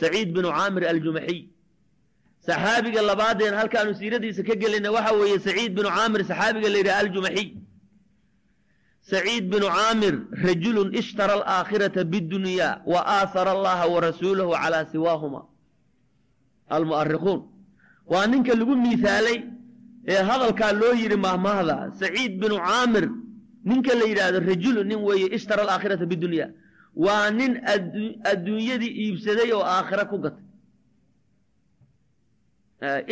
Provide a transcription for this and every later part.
saciid binu caamir aljumaxiy saxaabiga labaadeen halkaanu siiradiisa ka gelayna waxa weeye saciid binu caamir saxaabiga la yidhaha aljumaxiy saciid binu caamir rajulun ishtara alaakhirata bidunya wa aahara allaha wa rasuulahu calaa siwaahuma. Almu'arikuun waa ninka lagu miisaalay ee hadalkaa loo yidhi mahmahda saciid binu caamir ninka la yidhaahdo rajulun nin weeye ishtara alaakhirata bidunya waa nin adduunyadii iibsaday oo aakhira ku gatay.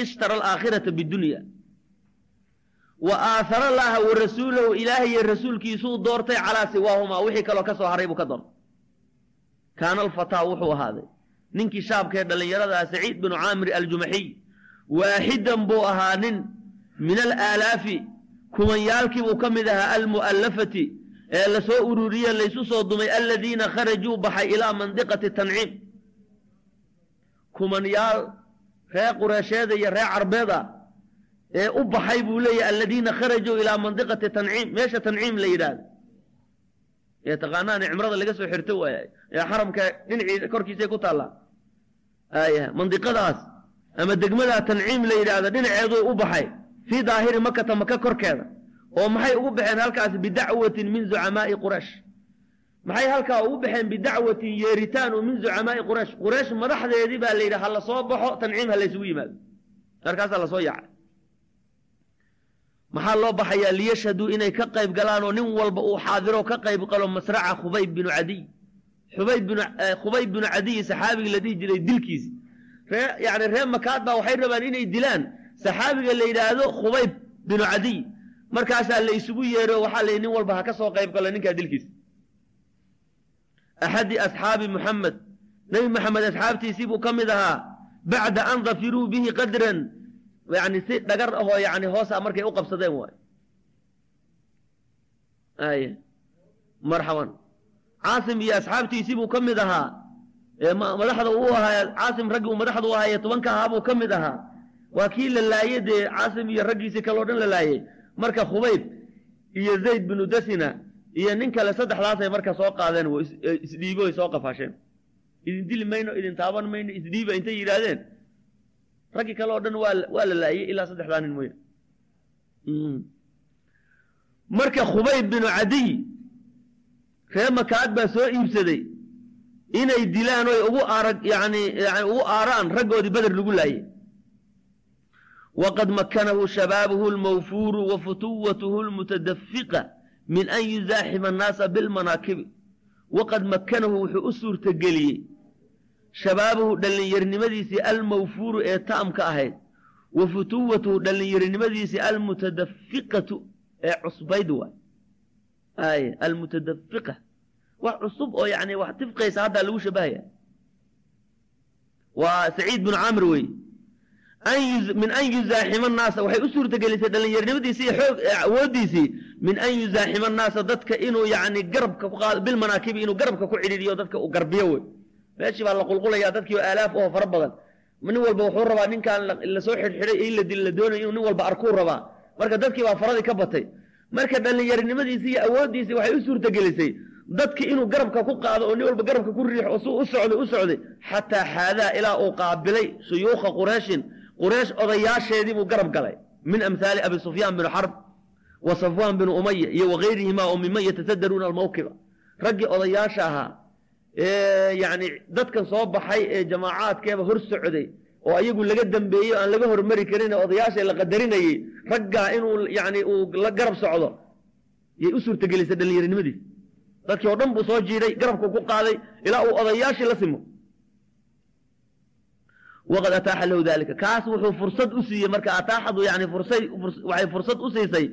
Ishtara alaakhirata bidunya wa aahara allaha wa rasuulahu ilaahayo rasuulkiisuu doortay calaa siwaahumaa wixii kaloo ka soo haray buu ka doortay. Kaana alfataa wuxuu ahaaday. Ninkii shaabkaee dhallinyaradaa saciid binu caamir aljumaxiy waaxidan buu ahaa nin min alaalaafi kumanyaalkii buu ka mid ahaa almu'allafati ee la soo ururiye laysu soo dumay aladiina kharajuu baxay ilaa mandiqati tanciim kumanyaal ree qureesheeda iyo ree carbeeda ee u baxay buu leeyahy aladiina kharajuu ilaa mandiqati tanciim meesha tanciim la yidhaahdo. Ee taqaanaan cimrada laga soo xirto waaya. Ee xaramka dhinacii korkiisay ku taallaa aya mandiqadaas ama degmadaa tanciim la yidhaahdo dhinaceeduu u baxay. Fii daahiri makata maka korkeeda oo maxay ugu baxeen halkaas bidacwatin min zucamaa'i quraysh? Maxay halkaa ugu baxeen bidacwatin yeeritaan oo min zucamaa'i quraysh? Quraysh madaxdeedii baa la yidhi ha la soo baxo tanciim ha laysugu yimaado. Markaasaa la soo yaacay maxaa loo baxayaa? Liyashhaduu inay ka qayb galaan oo nin walba uu xaadiro ka qayb qalo masraca khubayb binu cadiy. Khubayb binu cadiy saxaabiga la dhihi jiray dilkiisi ree yani ree makaad baa waxay rabaan inay dilaan. Saxaabiga la yidhaahdo khubayb binu cadiy markaasaa la isugu yeero waxaa la nin walba ha ka soo qayb galo ninkaa dilkiisa. Axadi asxaabi muxamed nebi maxamed asxaabtiisii buu ka mid ahaa. Bacda an dafiruu bihi qadran. Yani si dhagar ahoo yani hoosa markay u qabsadeen waay. Ay marxaban. Caasim iyo asxaabtiisii buu ka mid ahaa. Madaxda uu ahaa caasim raggii uu madaxda u ahaa ee tobanka ahaa buu ka mid ahaa. Waa kii la laayey dee caasim iyo raggiisii kaleo dhan la laayey marka khubayb iyo zayd binu dasina iyo nin kale saddexdaasay marka soo qaadeen isdhiibo ay soo qafaasheen. Idin dili mayno idin taaban mayno isdhiiba intay yidhaahdeen. Raggii kale oo dhan waa la laayey ilaa saddexdaa nin mooya marka khubayb binu cadiy ree makaad baa soo iibsaday inay dilaan oy ugu arag yani yani ugu aaraan raggoodii beder lagu laayey waqad makanahu shabaabuhu almawfuuru wa futuwatuhu almutadafiqa min an yuzaaxima annaasa bilmanaakibi waqad makanahu wuxuu u suurtageliyey shabaabuhu dhallinyarnimadiisii almawfuuru ee taamka ahayd wa futuwatuhu dhallinyarinimadiisii almutadafiqatu ee cusbayd waay ay almutadafiqa wax cusub oo yani wax tifqaysa haddaa lagu shabahaya waa saciid binu camr wey min an yuzaaxima annaasa waxay u suurtagelisay dhallinyarnimadiisii iyo xoog awooddiisii min an yuzaaxima annaasa dadka inuu yani garabka ku qaado bilmanaakibi inuu garabka ku cidhiiriyo dadka uu garbiyo wey meeshii baa la qulqulaya dadkii oo aalaaf oo fara badan nin walba wuxuu rabaa ninkaan la soo xidhxidhay in la dil la doonayo inuu nin walba arkuu rabaa marka dadkii baa faradii ka batay marka dhallinyarinimadiisii iyo awooddiisii waxay u suurtagelisay dadki inuu garabka ku qaado oo nin walba garabka ku riixo oo suu u socday u socday xataa xaadaa ilaa uu qaabilay shuyuukha qureyshin qureish odayaasheedii buu garab galay. Min amhaali abi sufyaan binu xarb wa safwaan binu umaya iyo wagayrihimaa oo miman yatasadaruuna almawqiba raggii odayaasha ahaa ee yani dadkan soo baxay ee jamaacaadkeeba hor socday oo ayagu laga dambeeyey aan laga hormari karin odayaasha la qadarinayey raggaa inuu yani uu la garab socdo yay u suurtagelisay dhallinyarinimadiis dadkii oo dhan buu soo jiiday garabku ku qaaday ilaa uu odayaashii la simo waqad ataaxa lahu dalika kaas wuxuu fursad u siiyey marka ataaxadu yani waxay fursad u siisay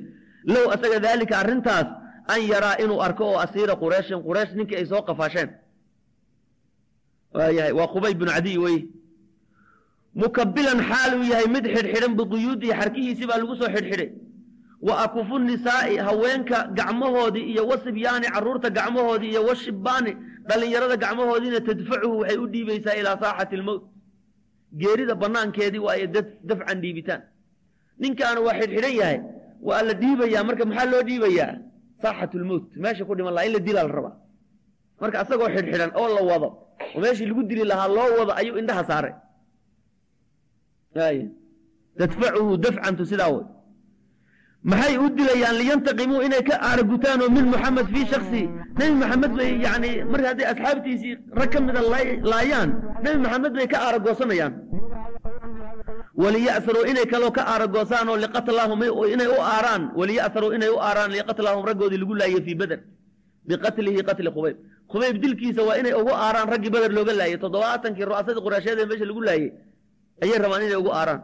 low asaga daalika arrintaas an yaraa inuu arko oo asiira qureyshin qureysh ninkii ay soo qafaasheen waayahay waa qubay binu cadiy wey mukabilan xaal uu yahay mid xidhxidhan biquyuudihi xarkihiisii baa lagu soo xidhxidhay wa akufu nisaa'i haweenka gacmahoodii iyo wasibyaani carruurta gacmahoodii iyo washibaani dhallinyarada gacmahoodiina tadfacuhu waxay u dhiibaysaa ilaa saaxati almowt geerida bannaankeedii waayo dafcan dhiibitaan. Ninkaanu waa xidhxidhan yahay waa la dhiibayaa marka maxaa loo dhiibayaa? Saaxat lmowt meesha ku dhiman laha in la dilaa la rabaa. Marka asagoo xidhxidhan oo la wado oo meeshii lagu dili lahaa loo wado ayuu indhaha saaray. Ay tadfacuhu dafcantu sidaa way maxay u dilayaan liyantaqimuu inay ka aaragutaan oo min muxamed fii shaksi nebi maxamed bay yani marka hadday asxaabtiisii rag ka mida laayaan nebi maxamed bay ka aaragoosanayaan waliya'haruu inay kaloo ka aaragoosaan oo liqatlaahum inay u aaraan waliya'haruu inay u aaraan liqatlaahum raggoodii lagu laayay fii beder biqatlihi qatli khubayb. Khubayb dilkiisa waa inay ugu aaraan raggii beder looga laayay toddobaatankii ru'asadii quraasheed ee meesha lagu laayay ayay rabaan inay ugu aaraan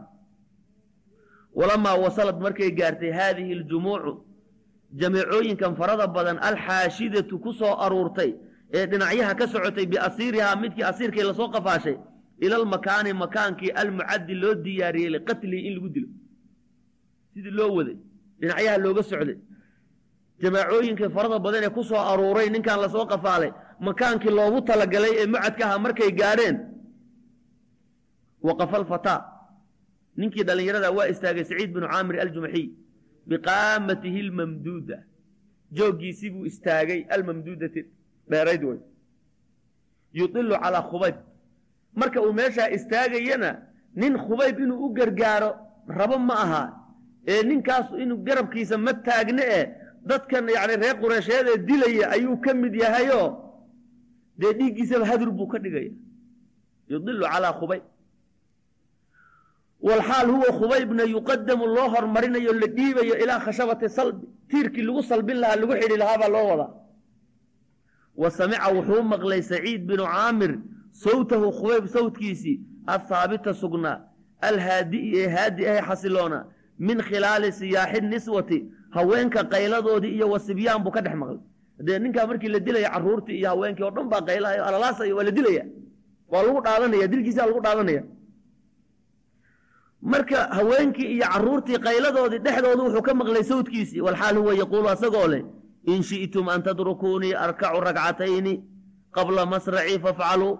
walamaa wasalad markay gaartay haadihi aljumuucu jamiicooyinkan farada badan alxaashidatu ku soo aruurtay ee dhinacyaha ka socotay biasiirihaa midkii asiirkay la soo qafaashay ila almakaani makaankii almucaddi loo diyaariyey liqatlihi in lagu dilo sidii loo waday dhinacyaha looga socday jamaacooyinkii farada badan ee ku soo aruuray ninkan la soo qafaalay makaankii loogu talagalay ee mucadka aha markay gaadheen waqafa alfataa ninkii dhallinyarada waa istaagay saciid binu caamir aljumaxiy biqaamatihi almamduuda. Jooggiisii buu istaagay almamduudati dheerayd wey yudilu calaa khubayb. Marka uu meeshaa istaagayana nin khubayb inuu u gargaaro rabo ma aha. Ee ninkaas inuu garabkiisa ma taagne e dadkan yani reer qureysheed ee dilaya ayuu ka mid yahayoo? Dee dhiiggiisaba hadur buu ka dhigaya. Yudilu calaa khubayb walxaal huwa khubaybna yuqadamu loo hormarinayo la dhiibayo ilaa khashabati salbi tiirkii lagu salbin lahaa lagu xidhi lahaa baa loo wadaa. Wa samica wuxuu maqlay saciid binu caamir sawtahu khubayb sawtkiisii athaabita sugnaa alhaadi'i ee haadi ahe xasiloona min khilaali siyaaxi niswati haweenka qayladoodii iyo wasibyaan buu ka dhex maqlay. Dee ninkaa markii la dilaya carruurtii iyo haweenkii oo dhan baa qaylahayo alalaasaya waa la dilaya. Waa lagu dhaadanaya dilkiisaa lagu dhaadanaya marka haweenkii iyo carruurtii qayladoodii dhexdooda wuxuu ka maqlay sawdkiisii walxaal huwa yaquulu asagoo leh in shi'tum an tadrukuunii arkacu ragcatayni qabla masracii fafcaluu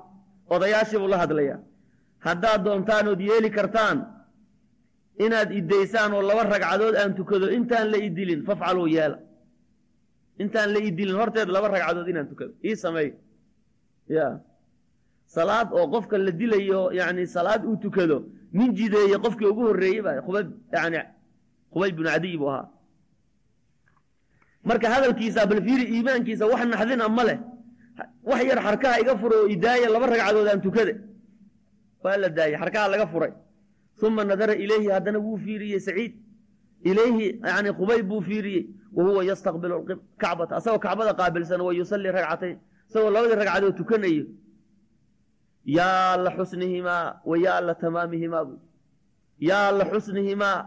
odayaashii buu la hadlayaa. Haddaad doontaan ood yeeli kartaan inaad idaysaan oo laba ragcadood aan tukado intaan la idilin fafcaluu yeela. Intaan la idilin horteed laba ragcadood inaan tukado. Ii sameey ya salaad oo qofka la dilayo yani salaad uu tukado nin jideeye qofkii ugu horreeyey ba khubayb yani cadiy buu ahaa. Marka hadalkiisa balfiiri iimaankiisa wax naxdina ma leh. Wax yar xarkaha iga furo oo idaaya laba ragcadood aan tukade. Waa la daayey xarkaha laga furay. Uma nadara ilayhi haddana wuu fiiriyey saciid. Ilayhi yani khubayb buu fiiriyey. Wa huwa yastaqbilu kacbata asagoo kacbada qaabilsan wa yusalii ragcatayn. Isagoo labadii ragcadood tukanayo yaa la xusnihimaa wa yaa la tamaamihimaa bu yaa la xusnihimaa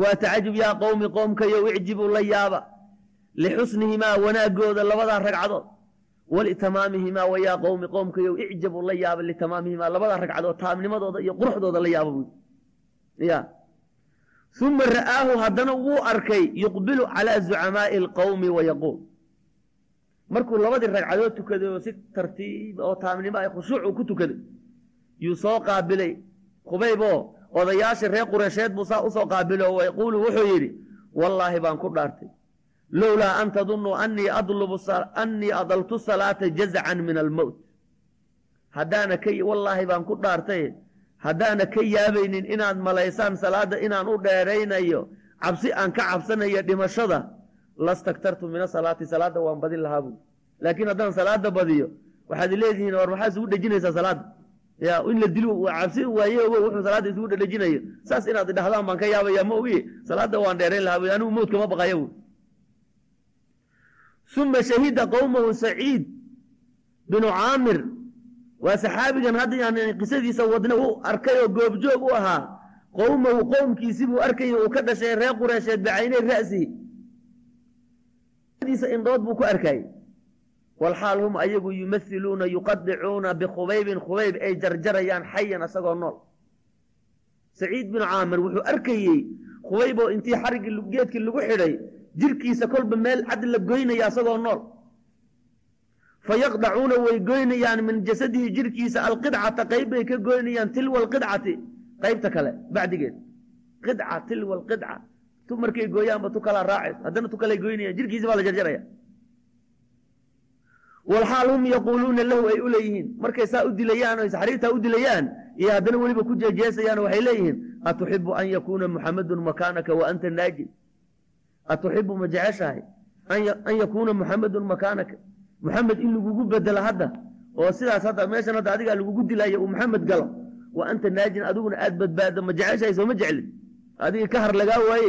waa tacajub yaa qowmi qoomkayo icjibu la yaaba lixusnihimaa wanaagooda labadaa ragcadood walitamaamihimaa wa yaa qowmi qoomkayo icjabu la yaaba litamaamihimaa labadaa ragcadood taamnimadooda iyo quruxdooda la yaaba bu ya uma ra'aahu haddana wuu arkay yuqbilu calaa zucamaa'i alqowmi wayaquul markuu labadii ragcadood tukaday oo si tartiib oo taamnimo ay khushuucu ku tukaday yuu soo qaabilay. Khubayboo odayaashii reer qureysheed buu saa u soo qaabilo wa yaquulu wuxuu yidhi wallaahi baan ku dhaartay. Lowlaa an tadunuu anii annii adaltu salaata jazacan min almowt. Haddaana ka wallaahi baan ku dhaartay. Haddaana ka yaabaynin inaad malaysaan salaadda inaan u dheeraynayo cabsi aan ka cabsanayo dhimashada lastaktartu min asalaati salaadda waan badin lahaa buui laakiin haddaan salaada badiyo waxaad leedihiin war maxaa isugu dhejinaysaa salaadda ya in la dilo cabsi waaye ogo wuxuu salaadda isugu dhedhejinayo saas inaad idhahdaan baan ka yaabaya ma ogi salaadda waan dheerayn lahaa bui anigu mowdka ma baqaya bui uma shahida qowmahu saciid binu caamir waa saxaabigan hadda qisadiisa wadne u arkay oo goobjoog u ahaa qowmahu qowmkiisi buu arkay uu ka dhashay reer qureysheed bacaynay ra'si indhood buu ku arkayey walxaal hum ayagu yumathiluuna yuqadicuuna bikhubaybin khubayb ay jarjarayaan xayan asagoo nool. Saciid binu caamir wuxuu arkayey khubayb oo intii xariggii geedkii lagu xidhay jirkiisa kolba meel cad la goynaya asagoo nool. Fayaqdacuuna way goynayaan min jasadihi jirkiisa alqidcata qayb bay ka goynayaan tilwa alqidcati qaybta kale bacdigeed. Qidca tilwa alqidca tu markay gooyaanba tu kalaa raacays haddana tu kalay goynayaan jirkiisi baa la jarjaraya. Walxaal hum yaquuluuna lahu ay u markay saa u dilayaan o xariirtaa u dilayaan iyo haddana weliba ku jeejeesayaan waxay leeyihiin atuxibu an yakuuna muxamadun makaanaka wa anta naajin atuxibu ma jeceshahay an yakuuna muxamadun makaanaka? Muxamed in lagugu bedelo hadda oo sidaas hadda meeshan hadda adigaa lagugu dilaayo uu muxamed galo wa anta naajin adiguna aad badbaado ma jeceshahay sooma jeclin. Adiga ka har lagaa waaye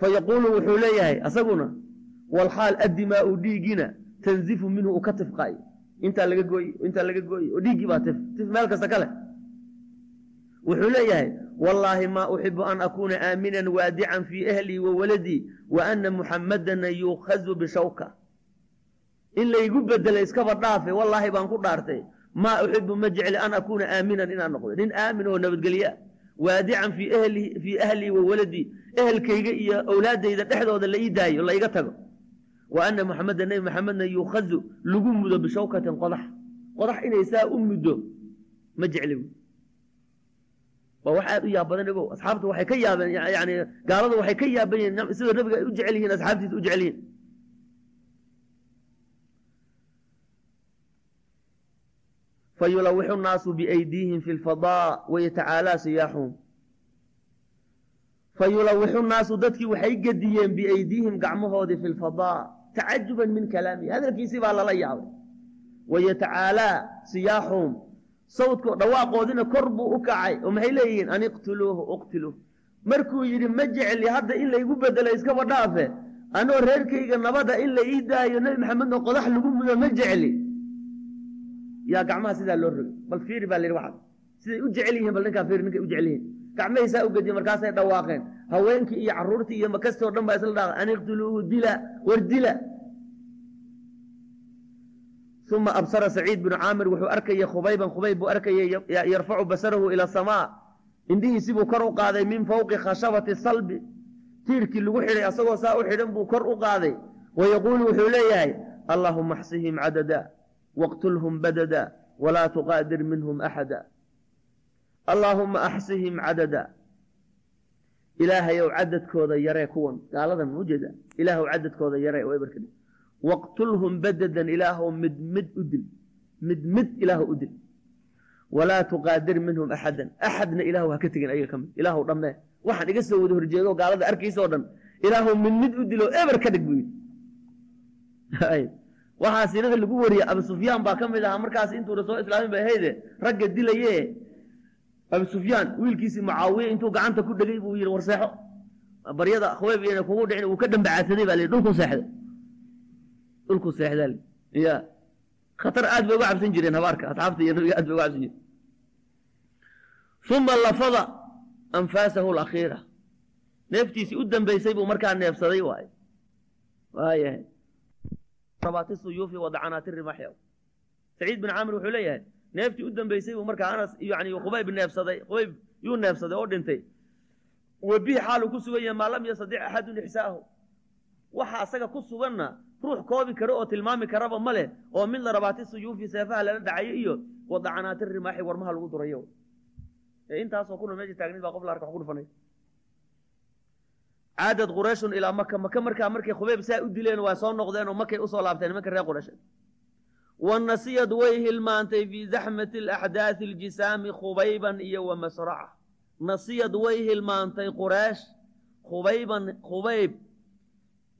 fa yaquulu wuxuu leeyahay asaguna walxaal addimaau dhiigina tanzifu minhu uu ka tifqaayo intaa laga gooye intaa laga gooye oo dhiiggii baa tif tif meel kasta kale wuxuu leeyahay wallaahi maa uxibu an akuuna aaminan waadican fii ahlii wa waladii wa ana muxamadana yuukhazu bishawka in laygu bedelo iskaba dhaafe wallaahi baan ku dhaartay maa uxibu ma jecli an akuuna aaminan inaan noqdo nin aamin oo nabadgelye ah waadican fii ahlii wa waladii ehelkayga iyo owlaaddayda dhexdooda la ii daayo la iga tago. Wa ana muxameda nebi maxamedna yuukhazu lagu mudo bishawkatin qodax. Qodax inay saa u muddo ma jecli waa wax aad u yaab badan igo asxaabtu waxay ka yaabeen yani gaaladu waxay ka yaaban yihiin sida nabiga ay u jecel yihiin asxaabtiisa u jecel yihiin fayulawixu nnaasu biaydiihim fi lfadaa wayatacaalaa siyaaxuhum. fayulawixu nnaasu dadkii waxay gediyeen biaydiihim gacmahoodii fi lfadaa tacajuban min kalaamihi. Hadalkiisii baa lala yaabay. Wayatacaalaa siyaaxuhum. Sawdko dhawaaqoodina kor buu u kacay oo maxay leeyihiin? An iqtuluuhu uqtiluuh markuu yidhi ma jecli hadda in laygu bedelo iskaba dhaafe. Anoo reerkayga nabada in la ii daayo nebi maxamedno qodax lagu mudo ma jecli yaa gacmaha sidaa loo rogay bal fiiri baa la yidhi waxaas siday u jecel yihiin bal ninkaa fiiri ninkay u jecel yihiin. Gacmahay saa u gediye markaasay dhawaaqeen. Haweenkii iyo carruurtii iyo makastoo dhan baa isla dhaaqay an iqtuluuhu dila war dila. Uma absara saciid binu caamir wuxuu arkayay khubayban. Khubayb buu arkayay yarfacu basarahu ila asamaa indhihiisibuu kor u qaaday min fowqi khashabati salbi. Tiirkii lagu xidhay asagoo saa u xidhan buu kor u qaaday. Wa yaquulu wuxuu leeyahay allaahuma axsihim cadada tuqaadir minhum axada allaahuma axsihim cadada ilaahayow cadadkooda yaree kuwan. Gaaladan ujeeda. Ilaahw cadadkooda yaree oo eberka waqtulhum badadan ilaahow mid mid u dil. Mid mid ilaahu u dil. Walaa tuqaadir minhum axadan axadna ilaahu ha ka tegin ayaga ka mid. Ilaahu dhammee waxaan iga soo wada horjeedo gaalada arkaysaoo dhan. Ilaahu mid mid u dilo eber ka dhig buu yidhi waxaa siinada lagu wariyey abu sufyaan baa ka mid ahaa. Markaas intuuna soo islaamin bay ahayde ragga dilaye abu sufyaan wiilkiisii mucaawiye intuu gacanta ku dhegay buu yidhi war seexo baryada khaweyb ina kugu dhicin wuu ka dambacadsaday baa dhulku seexday dhulku seexdaa ya khatar aad bay uga cabsan jireen habaarka asxaabta iyo nabiga aad bay uga cabsan jireen. Uma lafada anfaasahu alakhiira neeftiisii u dambaysay buu markaa neefsaday waaye. Waayahay rabaati suyuufi wa dacanaati rimaxya saciid bin caamir wuxuu leeyahay neeftii u dambaysay buu markaa anas yani khubayb neefsaday khubayb yuu neefsaday oo dhintay. Wabihi xaaluu ku sugan yahay maa lam yastadic axadun ixsaahu. Waxa asaga ku suganna ruux koobi karo oo tilmaami karaba ma leh oo mid la rabaati suyuufi seefaha lala dhacayo iyo wadacanaati rimaaxi warmaha lagu durayo. Intaasoo kuna meesha taagnid baa qof la arka wax ku dhufanay caadad qurayshun ilaa maka maka markaa markay khubayb saa u dileen waa soo noqdeen oo makay u soo laabteen nimanka reer quraysheed wanasiyad way hilmaantay fii zaxmati alaxdaati aljisaami khubayban iyo wa masraca nasiyad way hilmaantay quraysh khubayban khubayb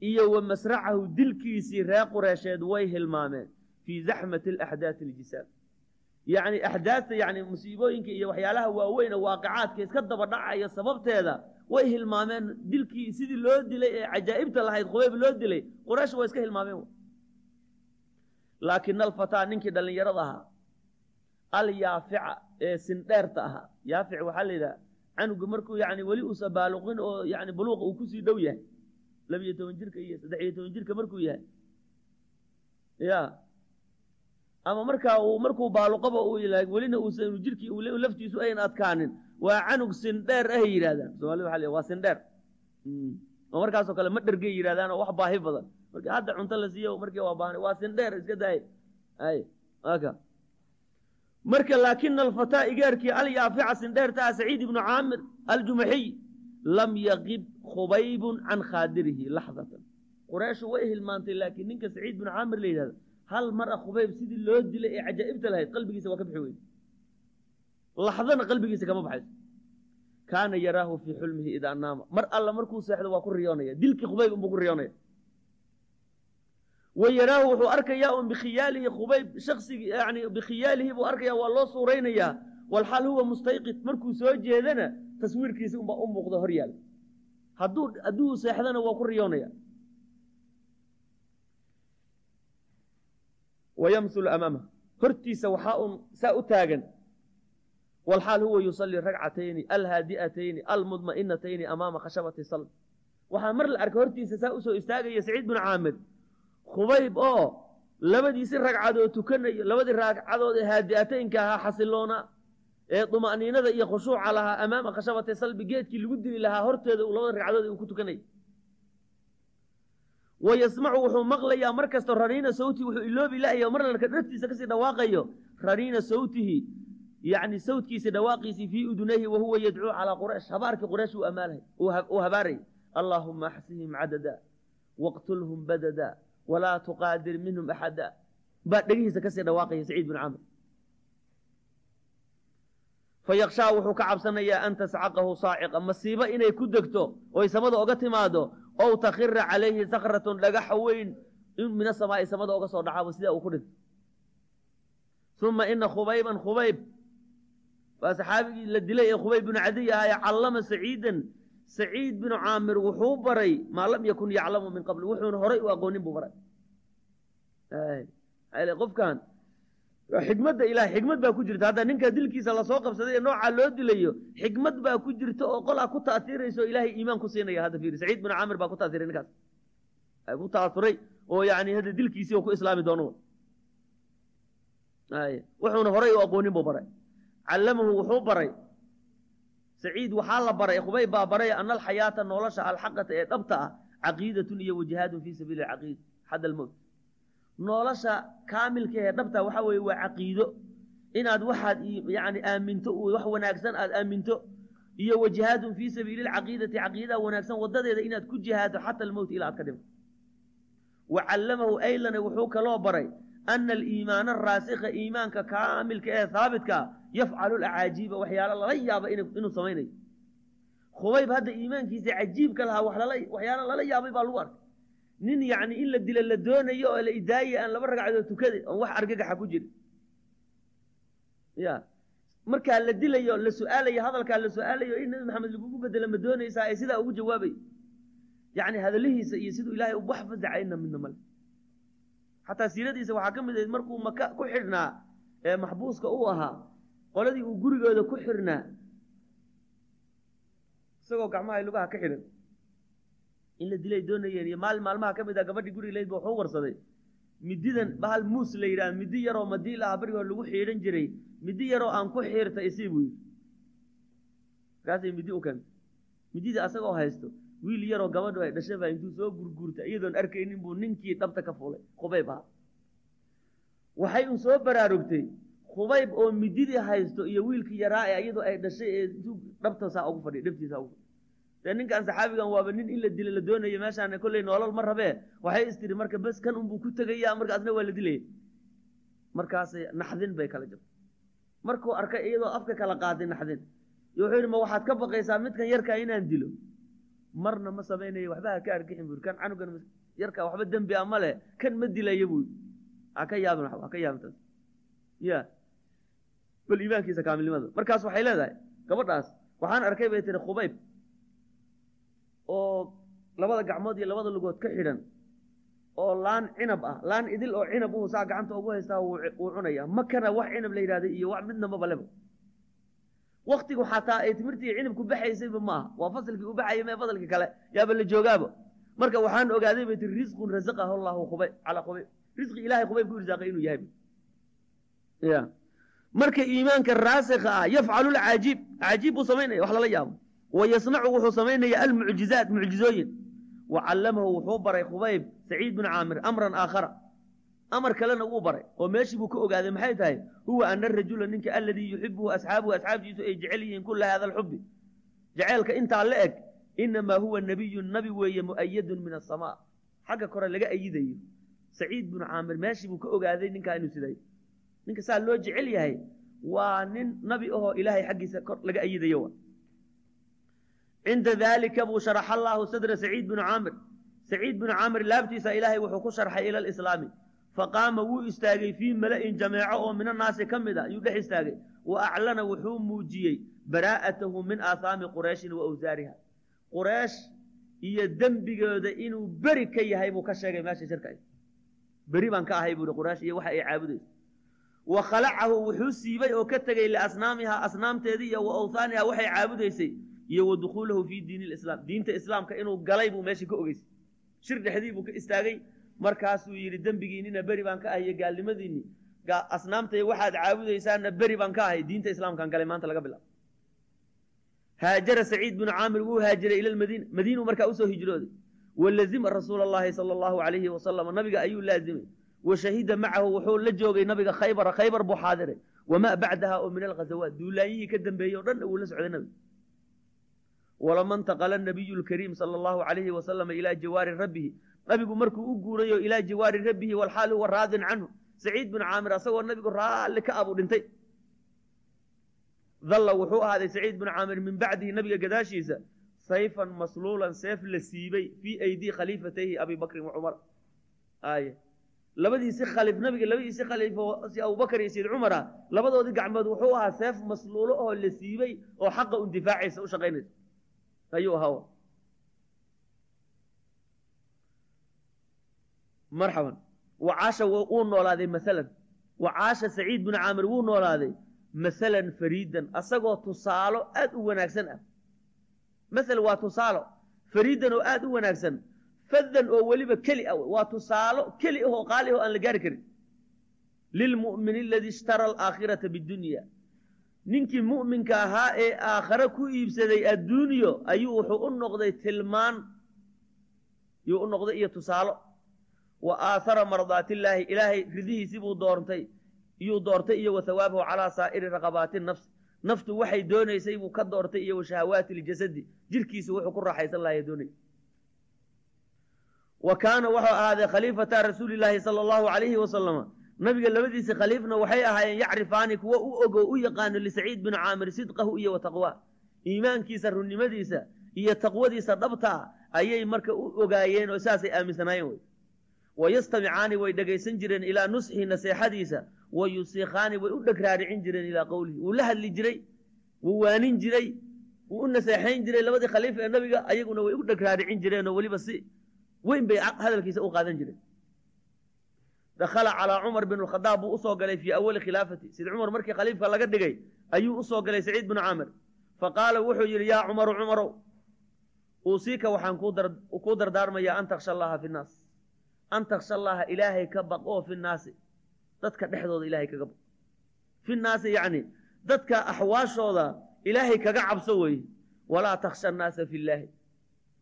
iyo wa masracahu dilkiisii reer qureysheed way hilmaameen fii zaxmati alaxdaati aljisaam yacni axdaadta yani musiibooyinka iyo waxyaalaha waaweyn oo waaqicaadka iska daba dhacaya sababteeda way hilmaameen dilkii sidii loo dilay ee cajaa'ibta lahayd khubayb loo dilay quraysh waa iska hilmaameen. Laakina alfataa ninkii dhallinyarada ahaa alyaafica ee sindheerta ahaa. Yaafic waxaa la yidhaha canuga markuu yani weli uusa baaluqin oo yani buluuqa uu ku sii dhow yahay. labiyo toban jirka iyo saddex iyo toban jirka markuu yahay. Ya. Ama markaa uu markuu baaluqaba welina uusan jirkii laftiisu ayn adkaanin waa canug sindheer ahay yidhahdaan somalida waa waa sindheer oo markaasoo kale ma dhergay yidhahdaan oo wax baahi badan. Marka hadda cunto la siiyo markii waa baahan waa sindheer iska daay ay aka marka laakina alfataa igaarkii alyaafica sindheerta ah saciid ibnu caamir aljumaxiy lam yaqib khubaybun can khaadirihi laxdatan. Qurayshu way hilmaantay laakiin ninka saciid binu caamir la yidhahdo hal mar a khubayb sidii loo dilay ee cajaa'ibta lahayd qalbigiisa waa ka bixi weyne laxdana qalbigiisa kama baxayso. Kaana yaraahu fii xulmihi idaa naama. Mar alla markuu seexdo waa ku riyoonaya. Dilkii khubayb unbuu ku riyoonaya. Wa yaraahu wuxuu arkayaa un bikhiyaalihi khubayb shaksigii yani bikhiyaalihi buu arkaya waa loo suuraynayaa. Walxaal huwa mustayqid. Markuu soo jeedana taswiirkiisi unbaa u muuqda hor yaal. Hadduu hadduu seexdana waa ku riyoonaya. Wayamsulu amaamah hortiisa waxaa un saa u taagan walxaal huwa yusallii ragcatayni alhaadi'atayni almudma'inatayni amaama khashabati salb waxaa mar la arkay hortiisa saa u soo istaagaya saciid binu caamir. Khubayb oo labadiisi ragcadood tukanayo labadii ragcadood ee haadi'ataynka ahaa xasiloona ee duma'niinada iyo khushuuca lahaa amaama khashabati salbi geedkii lagu dili lahaa horteeda labada ragcadood uu ku tukanay. Wa yasmacu wuxuu maqlayaa mar kasta raniina sawtihi wuxuu iloobi la'aya mar lalka dhartiisa ka sii dhawaaqayo raniina sawtihi yacni sawtkiisa dhawaaqiisii fii udunayhi wa huwa yadcuu calaa quraysh habaarkii quraysh uu habaaray allaahuma axsihim cadada waqtulhum badada walaa tuqaadir minhum axada baa dhegihiisa ka sii dhawaaqaya saciid bin camr fayakshaa wuxuu ka cabsanayaa an tascaqahu saaciqa masiibo inay ku degto oy samada oga timaado ow takhira calayhi sakratun dhagaxa weyn min asamaa'i samada oga soo dhacaabo sidaa uu ku dhinto uma ina khubayban khubayb waa saxaabigii la dilay ee khubayb binu cadiy ahaa callama saciidan. Saciid binu caamir wuxuu baray maa lam yakun yaclamu min qabl wuxuuna horay u aqoonin buu baray. Qofkan xikmadda ilaah xikmad baa ku jirta. Hadda ninka dilkiisa la soo qabsaday ee noocaa loo dilayo xikmad baa ku jirta oo qolaa ku taatiiraysa oo ilaahay iimaan ku siinaya hadda fiiri. Saciid binu caamir baa ku taatiray ninkaas. Ku taaturay oo yani hadda dilkiisii oo ku islaami doono. Wuxuuna horay u aqoonin buu baray callamahu wuxuu baray. Saciid waxaa la baray khubayb baa baray ana alxayaata nolosha alxaqata ee dhabta ah caqiidatun iyo wajihaadun fii sabiili caqiid xadda almowt nolosha kaamilka ee dhabta waxa weeye waa caqiido. Inaad waxaad yani aaminto wax wanaagsan aad aaminto iyo wajihaadun fii sabiili lcaqiidati caqiidaa wanaagsan wadadeeda inaad ku jihaado xata almowt ilaa aad ka dhimto wa callamahu aylana wuxuu kaloo baray ana aliimaana araasikha iimaanka kaamilka ee haabitka yafcalu lacaajiiba waxyaalo lala yaaba inuu samaynayo khubayb hadda iimaankiisa cajiibka lahaa waxyaalo lala yaabay baa lagu arkay nin yacni in la dilo la doonayo oo la idaayay aan laba ragcadood tukaday oon wax argagaxa ku jirin ya markaa la dilayo la su'aalayo hadalkaa la su'aalayo in nabi maxamed lagugu bedelo ma doonaysaa ee sidaa ugu jawaabay yacni hadalihiisa iyo siduu ilaahay wax xataa siiradiisa waxaa ka mid ahayd markuu maka ku xidhnaa ee maxbuuska uu ahaa qoladii uu gurigooda ku xidhnaa isagoo gacmaha lugaha ka xidhan in la dilay doonayeen iyo maalin maalmaha ka mid ah gabadhii guriga layd ba wuxuu warsaday. Mididan bahal muus la yidhaha midi yaroo madiil ah barigi hore lagu xiidhan jiray midi yaroo aan ku xiirta isii buu yidhi. Markaasay midi u keentay midida asagoo haysto wiil yaroo gabadhu ay dhashay baa intuu soo gurguurta iyadoon arkaynin buu ninkii dhabta ka fuulay khubayb ahaa waxay un soo baraarugtay khubayb oo mididii haysto iyo wiilkii yaraa ee iyadoo ay dhashay ee intuu dhabta saa ugu fadhiy dhabtiisa ugu dee ninkan saxaabigan waaba nin in la dila la doonayo meeshaana kolley noolol ma rabee. Waxay istiri marka bes kan unbuu ku tegaya markaasna waa la dilaya markaasay naxdin bay kala jirta markuu arkay iyadoo afka kala qaaday naxdin. Iyo wuxuu yidhi ma waxaad ka baqaysaa midkan yarkaa inaan dilo marna ma samaynayo waxba ha ka argixin buu kan canugan yarkaa waxba dembi a ma leh. Kan ma dilaya buu ha ka yaabin ha ka yaabin taas. Ya. Bal iimaankiisa kaamilnimada markaas waxay leedahay gabadhaas waxaan arkay bay tiri khubayb oo labada gacmood iyo labada lugood ka xidhan oo laan cinab ah. Laan idil oo cinab uu saa gacanta ugu haystaa wuu cunaya makana wax cinab la yidhahday iyo wax midna mabaleba waktigu xataa ay timirtii cinabku baxaysayba ma aha. Waa fasalkii u baxaya mee fasalkii kale? Yaaba la joogaaba marka waxaan ogaaday bay tiri risqun rasaqahu llahu khubay calaa khubayb risqi ilahay khubayb ku irsaaqay inuu yahay. Ya marka iimaanka raasikha ah yafcalu lcajiib cajiib buu samaynaya wax lala yaabo. Wa yasnacu wuxuu samaynaya almucjizaat mucjizooyin. Wa callamahu wuxuu baray khubayb saciid bin caamir amran aakhara amar kalena wuu baray oo meeshii buu ka ogaaday maxay tahay? Huwa ana arajula ninka aladii yuxibuhu asxaabuhu asxaabtiisu ay jecel yihiin kula hada alxubi jaceylka intaa la eg inamaa huwa nabiyun nabi weeye mu'ayadun min asamaa xagga kore laga ayidayo. Saciid binu caamir meeshii buu ka ogaaday ninkaa inuu siday. Ninka saa loo jecel yahay waa nin nabi ahoo ilaahay xaggiisa kor laga ayidayo cinda daalika buu sharaxa allaahu sadra saciid binu caamir. Saciid binu caamir laabtiisa ilaahay wuxuu ku sharxay ila faqaama wuu istaagay fii mala'in jameeco oo min annaasi ka mid a ayuu dhex istaagay. Wa aclana wuxuu muujiyey baraa'atahu min aahaami qurayshin wa awsaariha. Quraysh iyo dembigooda inuu beri ka yahay buu ka sheegay meesha shirka beri baan ka ahay buuhi quraysh iyo waxa ay caabudayso. Wa khalacahu wuxuu siibay oo ka tegey liasnaamihaa asnaamteedii iyo wa awhaaniha waxay caabudaysay. Iyo wa dukhuulahu fii diini lislaam diinta islaamka inuu galay buu meesha ka ogeysay. Shir dhexdii buu ka istaagay markaasuu yidhi dembigiinnina beri baan ka ahay iyo gaalnimadiinni asnaamtay waxaad caabudaysaanna beri baan ka ahay diinta islaamkaan galay maanta laga bilaabo. Haajara saciid binu caamir wuu haajiray ila lmadiina madiinuu markaa u soo hijrooday walazima rasuula allahi sala allahu calayhi wasalam nabiga ayuu laazimay. Wa shahida macahu wuxuu la joogay nabiga khaybara khaybar buu xaadiray. Wamaa bacdaha oo min alghazawaat duulaanyihii ka dambeeyey o dhan wuu la socday nabiga. Walama ntaqala nabiyu lkariim sala allahu calayhi wasalama ilaa jawaari rabbihi nabigu markuu u guurayo ilaa jawaari rabbihi walxaal huwa raadin canhu. Saciid binu caamir asagoo nabigu raalli ka abuu dhintay. Dalla wuxuu ahaaday saciid binu caamir min bacdihi nabiga gadaashiisa sayfan masluulan seef la siibay fii aydii khaliifatayhi abi bakrin wa cumar. Aye labadiisi khaliif nabiga labadiisi khaliifo si abubakar iyo sayid cumar ah labadoodii gacmood wuxuu ahaa seef masluulo oo la siibay oo xaqa un difaacaysa u shaqaynaysa. Ayuu ahaa marxaban. Wacaasha wuu noolaaday maalan wacaasha saciid binu caamir wuu noolaaday masalan fariidan asagoo tusaalo aad u wanaagsan ah. Masel waa tusaalo fariidan oo aad u wanaagsan. Fadan oo weliba keli ah waa tusaalo keli ahoo qaali ahoo aan la gaari karin. Lilmu'min aladii ishtara alaakhirata bidunya ninkii mu'minka ahaa ee aakhare ku iibsaday adduunyo ayuu wuxuu u noqday tilmaan yuu u noqday iyo tusaalo wa aahara mardaatillaahi ilaahay ridihiisii buu doortay iyuu doortay iyo wa hawaabahu calaa saa'iri raqabaati nafs. Naftu waxay doonaysay buu ka doortay iyo wa shahawaati ljasadi jirkiisu wuxuu ku raaxaysan lahay doonay. Wa kaana wuxuu ahaaday khaliifata rasuulilaahi sala allahu calayhi wasalama nabiga labadiisa khaliifna waxay ahaayeen yacrifaani kuwo u ogo u yaqaano lisaciid binu caamir sidqahu iyo wa taqwaa iimaankiisa runnimadiisa iyo taqwadiisa dhabtaa ayay marka u ogaayeen oo saasay aaminsanaayeen wayastamicaani way dhegaysan jireen ilaa nusxi naseexadiisa wa yusiikaani way u dheg raaricin jireen ilaa qowlihi wuu la hadli jiray wuu waanin jiray wuu u naseexayn jiray labadii khaliif ee nabiga ayaguna way u dheg raaricin jireenoo weliba si weyn bay hadalkiisa u qaadan jireen dakhala calaa cumar bin khadaab buu u soo galay fii awali khilaafati sid cumar markii khaliifka laga dhigay ayuu u soo galay saciid binu caamir faqaala wuxuu yidhi yaa cumaru cumarow uusiika waxaan kuu dardaarmayaa an taksha allaha fi nnaas an taksha allaha ilaahay ka baq oo fi nnaasi dadka dhexdooda ilaahay kaga baq fi nnaasi yacni dadka axwaashooda ilaahay kaga cabso weeye. Walaa taksha annaasa fi llaahi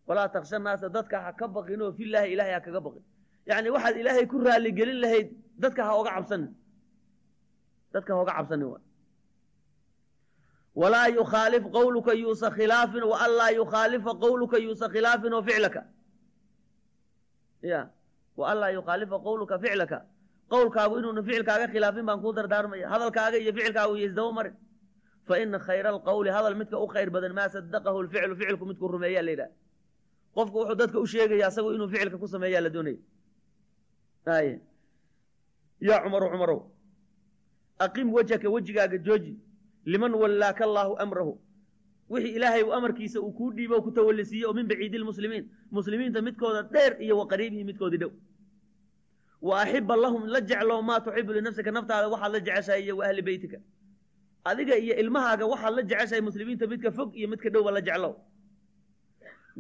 walaa taksha annaasa dadka ha ka baqinoo filaahi ilaahay ha kaga baqin. Yacni waxaad ilaahay ku raaligelin lahayd dadka ha oga cabsanin dadka ha oga cabsanin wa walaa yukhaalif qowluka yuusa khilaafin wa an laa yukhaalifa qowluka yuusa khilaafin oo ficlaka. Ya wa an laa yukhaalifa qowluka ficlaka qowlkaagu inuuna ficilkaaga khilaafin baan kuu dardaarmaya. Hadalkaaga iyo ficilkaagu iyo isdaba marin. Fa ina khayra alqowli hadal midka u khayr badan maa sadaqahu lficlu ficilku midkuu rumeeyaa la yidhaha. Qofku wuxuu dadka u sheegaya asagu inuu ficilka ku sameeyaa la doonaya ay. Yaa cumaru cumarow aqim wejhaka wejigaaga jooji. Liman wallaaka allaahu amrahu wixii ilaahay uu amarkiisa uu kuu dhiibo ku tawallisiiye oo min baciidi lmuslimiin muslimiinta midkooda dheer iyo wa qariibihi midkoodii dhow. Wa axiba lahum la jeclow maa tuxibu linafsika naftaada waxaad la jeceshahay iyo wa ahli beytika. Adiga iyo ilmahaaga waxaad la jeceshahay muslimiinta midka fog iyo midka dhowba la jeclow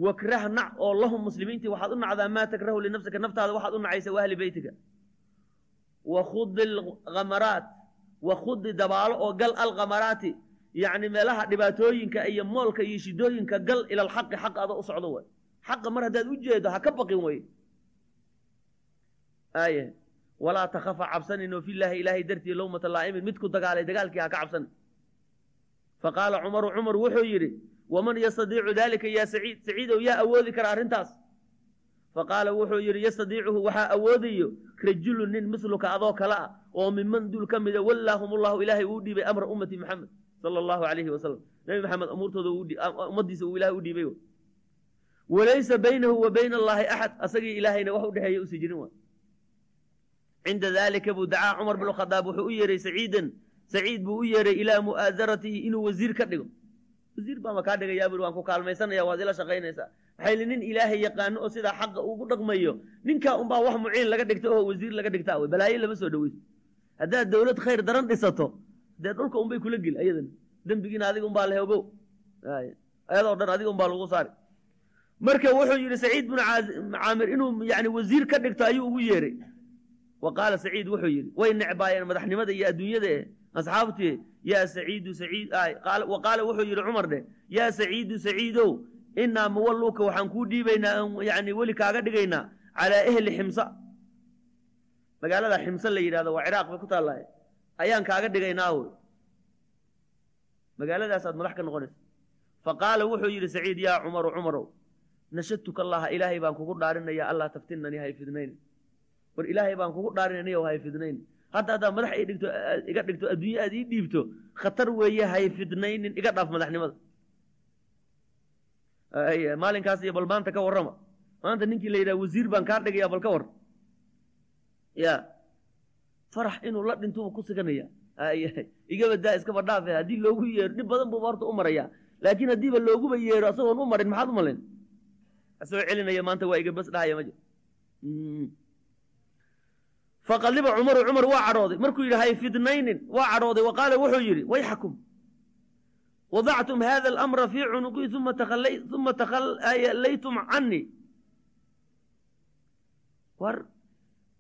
wakrah nac oo lahum muslimiintii waxaad u nacdaa maa takrahu linafsika naftaada waxaad u nacaysa wa ahli beytika. Wakhudi alkamaraat wakhudi dabaalo oo gal alkamaraati yacni meelaha dhibaatooyinka iyo moolka iyo shidooyinka gal ila alxaqi xaq ada u socdo way xaqa mar haddaad u jeedo ha ka baqin wey aye walaa takhafa cabsanin oo filaahi ilaahay dartii lowmata laa'imin midku dagaalay dagaalkii ha ka cabsanin faqaala cumaru cumar wuxuu yidhi waman yastadiicu daalika yaa saciid? Saciidow yaa awoodi kara arrintaas? Faqaala wuxuu yidhi yastadiicuhu waxaa awoodayo rajulu nin misluka adoo kale ah oo minman dul ka mida wallaahum ullahu ilaahay uu dhiibay amra ummati maxamed sala allahu alayhi wasalam nebi maxamed umuurtooda ummadiisa uu ilahay u dhiibay walaysa baynahu wa bayna allaahi axad asagii ilaahayna wax u dhexeeya usi jirin wa cinda dalika buu dacaa cumar bn wuxuu u yeeray saciidan. Saciid buu u yeeray ilaa mu'aadaratihi inuu wasiir ka dhigo. Wasiir baama kaa dhigayaa bui waan ku kaalmaysanaya waad ila shaqaynaysaa. Maxay li nin ilaahay yaqaano oo sidaa xaqa ugu dhaqmayo ninkaa unbaa wax muciin laga dhigta oo wasiir laga dhigtaa wey balaayo lama soo dhaweyso haddaad dawlad khayr daran dhisato dee dhulka unbay kula geli ayadana dembigiina adiga unbaa la ogow ayadoo dhan adiga unbaa lagu saari. Marka wuxuu yidhi saciid binu caamir inuu yani wasiir ka dhigto ayuu ugu yeeray wa qaala saciid wuxuu yidhi way necbaayeen madaxnimada iyo adduunyada eh asxaabtii yaa saciidu saciid wa qaala wuxuu yidhi cumar dheh yaa saciidu saciidow inaa muwalluuka waxaan kuu dhiibaynaa yani weli kaaga dhigaynaa calaa ehli ximsa. Magaalada ximse la yidhahdo waa ciraaq bay ku taallaaye ayaan kaaga dhigaynaa wy magaaladaasaad madax ka noqonaysa faqaala wuxuu yidhi saciid yaa cumaru cumarow nashadtuka allaha ilaahay baan kugu dhaarinaya allaa taftinanii hay fidnayni war ilaahay baan kugu dhaarinaniyo hay fidnayni hadda haddaa madax i dhigto iga dhigto adduunye aad ii dhiibto khatar weeye hay fidnaynin iga dhaaf madaxnimada. Maalinkaas iyo bal maanta ka warrama. Maanta ninkii la yidhaha wasiir baan kaa dhigaya bal ka war ya farax inuu la dhintuba ku siganaya. Igaba daa iskaba dhaafe haddii loogu yeero dhib badan buuba horta u maraya laakiin haddiiba looguba yeero asagoon u marin maxaad u malayn asagoo celinaya maanta waa iga dhahaya ma jir faqadiba cumaru cumar waa cadhooday. Markuu yidhi hay fidnaynin waa cadhooday. Wa wuxuu yidhi wayxakum. Wadactum hada alamra fii cunuqii uma takhallaytum canii war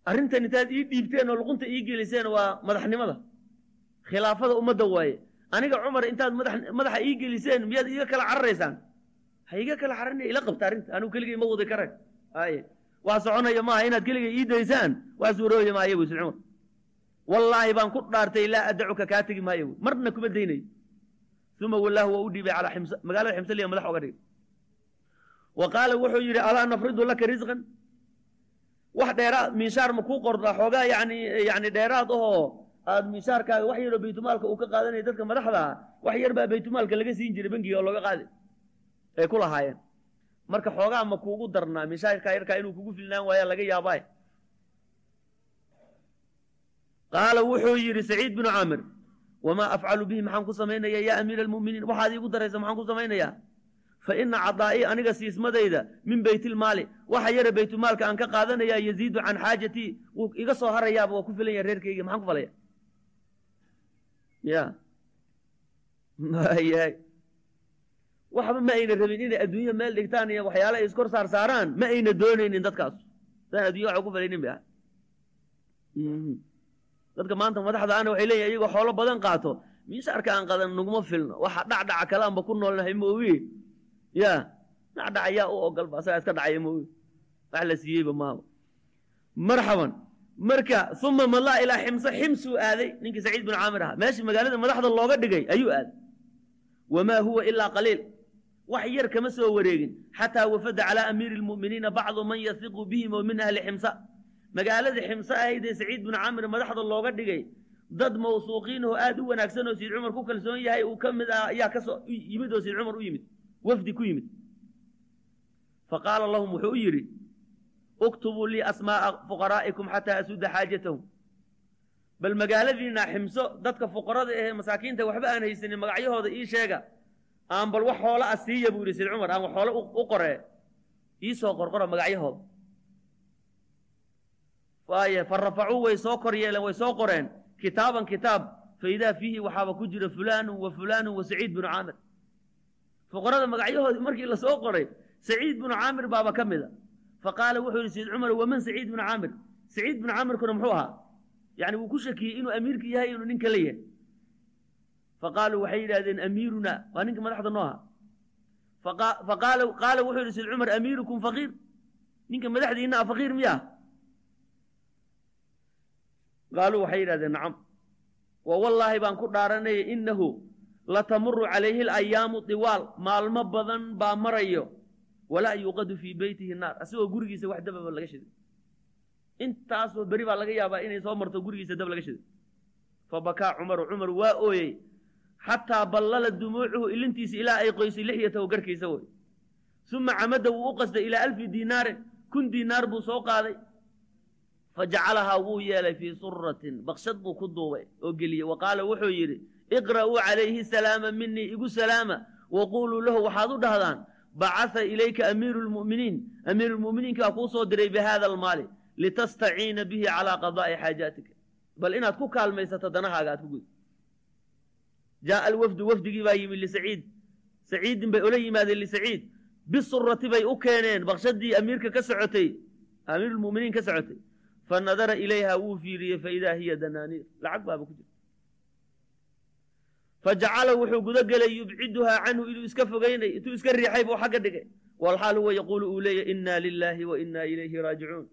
arrintan intaad ii dhiibteen oo luqunta ii geliseen waa madaxnimada. Khilaafada ummadda waaye. Aniga cumar intaad madaxa ii geliseen miyaad iga kala cararaysaan? Ha iga kala cararnaya ila qabta arrinta. Anigu keligay ma wadi kare ay waa soconaya maaha inaad keligay ii daysaan waa suurooya maayo bu cumar wallaahi baan ku dhaartay laa adacuka kaa tegi maayo bu marna kuma daynayo uma wallaahu waa u dhiibay calaa magaalada ximsaliya madax oga dhigay. Wa qaala wuxuu yidhi alaa nafridu laka risqan wax dheeraad miishaar ma kuu qordaa xoogaa yani yani dheeraad ahoo aad miishaarkaaga wax yaroo baytumaalka uu ka qaadanaya dadka madaxda ah wax yar baa baytumaalka laga siin jiray bangiga oo looga qaadi. Ay ku lahaayeen. Marka xoogaa ma kuugu darnaa miishaarkaa yarkaa inuu kugu filnaan waaya laga yaabaa qaala wuxuu yidhi saciid binu caamir wamaa afcalu bihi maxaan ku samaynaya yaa amiira almu'miniin? Waxaad iigu daraysa maxaan ku samaynayaa fa ina cadaa'ii aniga siismadayda min baytilmaali waxa yara baytulmaalka aan ka qaadanayaa yaziidu can xaajatii wuu iga soo harayaaba waa ku filan yaha reerkayga maxaan ku falaya ya mayahay waxba ma ayna rabin inay adduunya meel dhigtaan iyo waxyaala ay iskor saar ma ayna doonaynin dadkaas saan addunya waxa ku falaynin bay ah dadka maanta madaxda ana waxay leeyihiin iyagoo xoolo badan qaato miishaarka aan qadan naguma filno waxa dhacdhaca kale ku noolnahay mooye ya. Dhacdhaca yaa u ogolba asagaa iska dhacaya mooye wax la siiyeyba maaha marxaban marka uma mallaa ilaa ximse ximsuu aaday ninkii saciid bin caamir ahaa meeshii magaalada madaxda looga dhigay ayuu aaday wamaa huwa ilaa qaliil wax yar kama soo wareegin xataa wafada calaa amiiri lmu'miniina bacdu man yasiqu bihim oo min ahli ximsa magaaladii ximse ahaydee saciid bin caamir madaxda looga dhigay dad mawsuuqiin oo aad u wanaagsan oo sayid cumar ku kalsoon yahay uu ka mid ah ayaa ka soo yimid oo sayid cumar u yimid wafdi ku yimid. Faqaala lahum wuxuu u yidhi uktubuu lii asmaa'a fuqaraa'ikum xataa asuda xaajatahum. Bal magaaladiina ximso dadka fuqarada ahee masaakiinta waxba aan haysanin magacyahooda ii sheega aan bal wax xoola a siiya buu yidhi sayid cumar aan wax xoole u qoree iisoo qorqora magacyahooda. Waay fa rafacuu way soo kor yeeleen way soo qoreen. Kitaaban kitaab fa idaa fiihi waxaaba ku jira fulaanu wa fulaanu wa saciid binu caamir fuqarada magacyahoodii markii la soo qoray saciid binu caamir baaba ka mida faqaala wuxuu yidhi sayid cumar waman saciid binu caamir? Saciid binu caamirkuna muxuu ahaa. Yani wuu ku shakiyey inuu amiirka yahay inuu ninka la yahay. Faqaaluu waxay yidhahdeen amiiruna waa ninka madaxda noo aha faqaala qaala wuxuu yidhi sayid cumar amiirukum faqiir? Ninka madaxdiina a faqiir miyaa? Qaaluu waxay yidhahdeen nacam. Wa wallaahi baan ku dhaaranaya innahu latamuru calayhi alayaamu diwaal maalmo badan baa marayo. Walaa yuuqadu fii beytihi naar asagoo gurigiisa wax dababa laga shiday intaasoo beri baa laga yaabaa inay soo marto gurigiisa dab laga shiday fabakaa cumaru cumar waa ooyey xataa ballala dumuucuhu ilintiisa ilaa ay qoysay lixyatahu garkiisa woy uma camada wuu u qastay ilaa alfi diinaarin kun diinaar buu soo qaaday. Fajacalahaa wuu yeelay fii suratin bakshad buu ku duubay oo geliyey wa qaala wuxuu yidhi iqra'uu calayhi salaama minii igu salaama. Waquuluu lahu waxaad u dhahdaan bacatha ilayka amiiru lmu'miniin amiiru lmu'miniinkaa kuu soo diray bihada almaali. Litastaciina bihi calaa qadaa'i xaajaatika bal inaad ku kaalmaysato danahaaga aad ku gud jaaa alwafdu wafdigii baa yimid lisaciid. Saciidin bay ola yimaadeen lisaciid. Bisurati bay u keeneen. Bakshadii amiirka ka socotay amiirulmuminiin ka socotay. Fa nadara ilayha wuu fiiriyey faidaa hiya danaaniir. Lacag baaba ku jirta fajacala wuxuu guda gelay yubciduhaa canhu inuu iska fogeynay intuu iska riixay buu xagga dhigay walxaal huwa yaquulu uu leeyahy inaa lilaahi wa inaa ilayhi raajicuun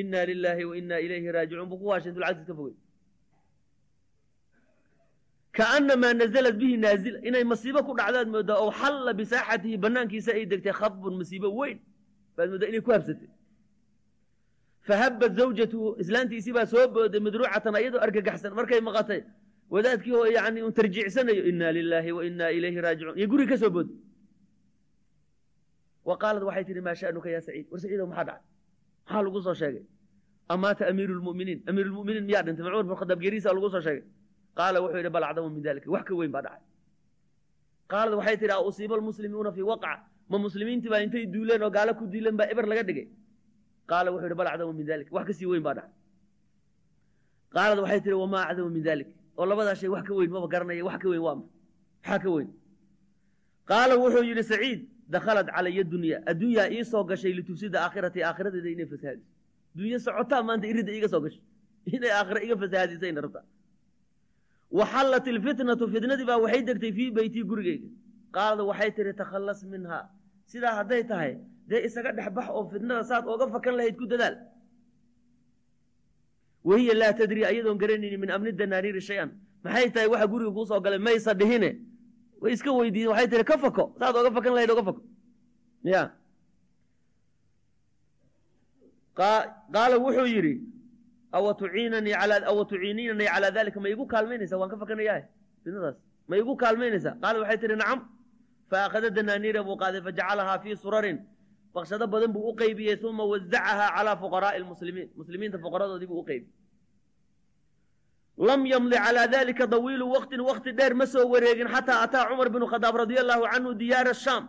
inaa lilaahi wa inaa ilayhi raajicuun buu ku waashay intuu lacagta iska fogey kaanamaa nazalat bihi naazila inay masiibo ku dhacdaad moodaa oo xalla bisaaxatihi banaankiisa ay degtay khadbun masiibo weyn baad moodaa inay ku habsatay fahabbat zawjatuhu islaantiisii baa soo booday madruucatan ayadoo argagaxsan markay maqatay wadaadkii oo yani un tarjiicsanayo inaa lilaahi wa inaa ilayhi raajicuun. Iyo guriga ka soo booday wa qaalad waxay tihi maa sha'nuka yaa saciid? War saciidow maxaa dhacay? Maxaa lagu soo sheegay? Amaata amiiru lmu'miniin amiiru lmu'miniin miyaa dhintay? Ma cumar bin khadaab geeriisa lagu soo sheegay. Qaala wuxuu yidhi bal acdamu min dalika wax ka weyn baa dhacay. Qaalad waxay tihi a usiiba almuslimuuna fii waqca ma muslimiintii intay duuleen oo gaalo ku diileen baa eber laga dhigay. Qaala wuxuu yidhi bal acdamu min dalik wax ka sii weyn baa dhacay. Qaalad waxay tihi wamaa acdamu min dalik oo labadaa shay wax ka weyn maba garanaya wax ka weyn waa maxaa ka weyn? Qaala wuxuu yidhi saciid dakhalat calaya dunya. Adduunyaa ii soo gashay litufsida aakhiratii aakhiradeeda inay fasahaadiso dunyo socotaa maanta iridda iiga soo gashay. Inay aakhira iga fasahaadisayna rabtaa waxallat ilfitnatu fitnadii baa waxay degtay fii beytii gurigeyga. Qaalad waxay tihi takhallas minhaa. Sidaa hadday tahay dee isaga dhexbax oo fitnada saad ooga fakan lahayd ku dadaal wahiya laa tadri ayadoon garanayni min amni danaaniiri shay-an. Maxay tahay waxa guriga kuu soo galay? Maysa dhihine. Way iska weydiiyeen waxay tihi ka fako. Saad ooga fakan lahayd oga fako. Ya qaala wuxuu yidhi awa tuciinanii alaa awa tuciininanii calaa dalika ma igu kaalmaynaysaa? Waan ka fakanayahay fitnadaas ma igu kaalmaynaysaa? Qaala waxay tihi nacam. Faakhada danaaniira buu qaaday fajacalahaa fii surarin bakshado badan buu u qeybiyey uma wazacahaa calaa fuqaraa'i lmuslimiin muslimiinta fuqaradoodii buu u qeybiyey lam yamdi calaa dalika dawiilu waqtin waqti dheer ma soo wareegin xataa ataa cumar binu khadaab radia allahu canhu diyaara shaam.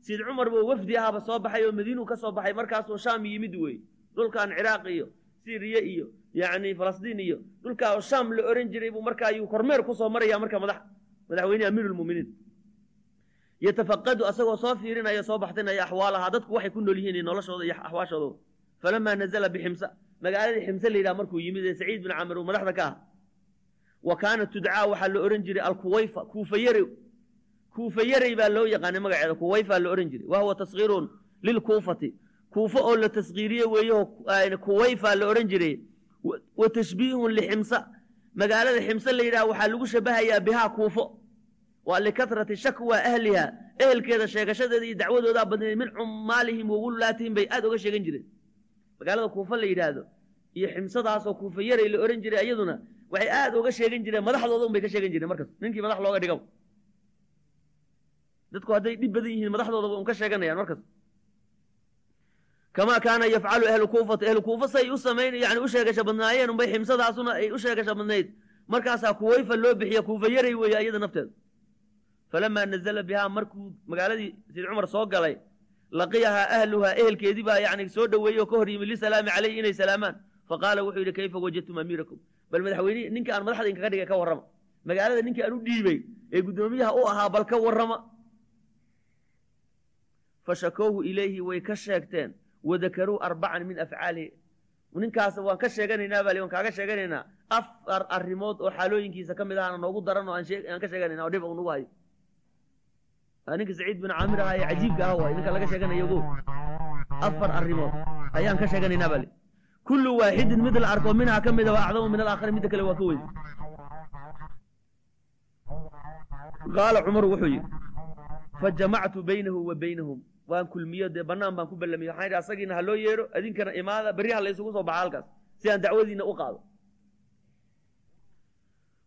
Sid cumar buu wafdi ahaba soo baxay oo madiinuu ka soo baxay markaasuu shaam yimid wey dhulkan ciraaq iyo syriya iyo yacni falastiin iyo dhulkaa shaam la oran jiray buu markaa ayuu kormeer ku soo maraya marka madax madaxweynehi amiiru lmuminiin yatafaqadu asagoo soo fiirinaya soo baxtinaya axwaalahaa dadku waxay ku nool yihiin noloshooda iyo axwaashooda falamaa nazala biximsa magaaladii ximse la yidhaha markuu yimid ee saciid bin camir uu madaxda ka ah wa kaanat tudcaa waxaa la ohan jiray alkuwayfa kuufa yarey. Kuufa yarey baa loo yaqaanay magaceeda kuwayfa la ohan jiray. Wa huwa tasgiirun lilkuufati kuufo oo la tasgiiriye weeyo kuwayfa la odhan jiray. Wa tashbiihun liximsa magaalada ximse la yidhaha waxaa lagu shabahayaa bihaa kuufo waa likatrati shakwa ahliha. Ehelkeeda sheegashadeeda iyo dacwadoodaa badneed min cumaalihim wa wullaatihim bay aad oga sheegan jireen. Magaalada kuufo la yidhaahdo iyo ximsadaasoo kuufa yaray la ohan jiray iyaduna waxay aad oga sheegan jireen madaxdooda un bay ka sheegan jireen markas ninkii madax looga dhigo dadku hadday dhib badan yihiin madaxdoodaba un ka sheeganayaan markas kamaa kaana yafcalu ahlu kuufata ahlu kuufa say u samayn yani u sheegasha badnaayeen unbay ximsadaasuna ay u sheegasha badnayd. Markaasaa kuwayfa loo bixiya kuufa yaray weeye iyada nafteeda falamaa nazala bihaa markuu magaaladii sayd cumar soo galay laqiyahaa ahluhaa ehelkeedii baa yani soo dhoweeyey oo ka hor yimid lisalaami calayhi inay salaamaan faqaala wuxuu yidhi kayfa wajadtum amiirakum bal madaxweyne ninkii aan madaxda inkaga dhigay ka warrama magaalada ninkii aan u dhiibay ee guddoomiyaha u ahaa bal ka warrama fashakowhu ilayhi way ka sheegteen wadakaruu arbacan min afcaalihi ninkaas waan ka sheeganaynaa bal waan kaaga sheeganaynaa afar arrimood oo xaalooyinkiisa ka mid ahana noogu daran oo aan ka sheeganayna oo dhib hayo ninka saciid bin caamir ahaa ee cajiibka ah waay ninka laga sheeganayo go afar arrimood ayaan ka sheeganaynaa bale kullu waaxidin mid la arko minhaa ka mida waa acdamu min alaakhari midda kale waa ka weyn qaala cumaru wuxuu yidhi fajamactu baynahu wa baynahum. Waan kulmiyo dee bannaan baan ku ballamiyo. Waxaan idhi asagiina ha loo yeedho adinkana imaada berri ha la isugu soo baxa halkaas si aan dacwadiina u qaado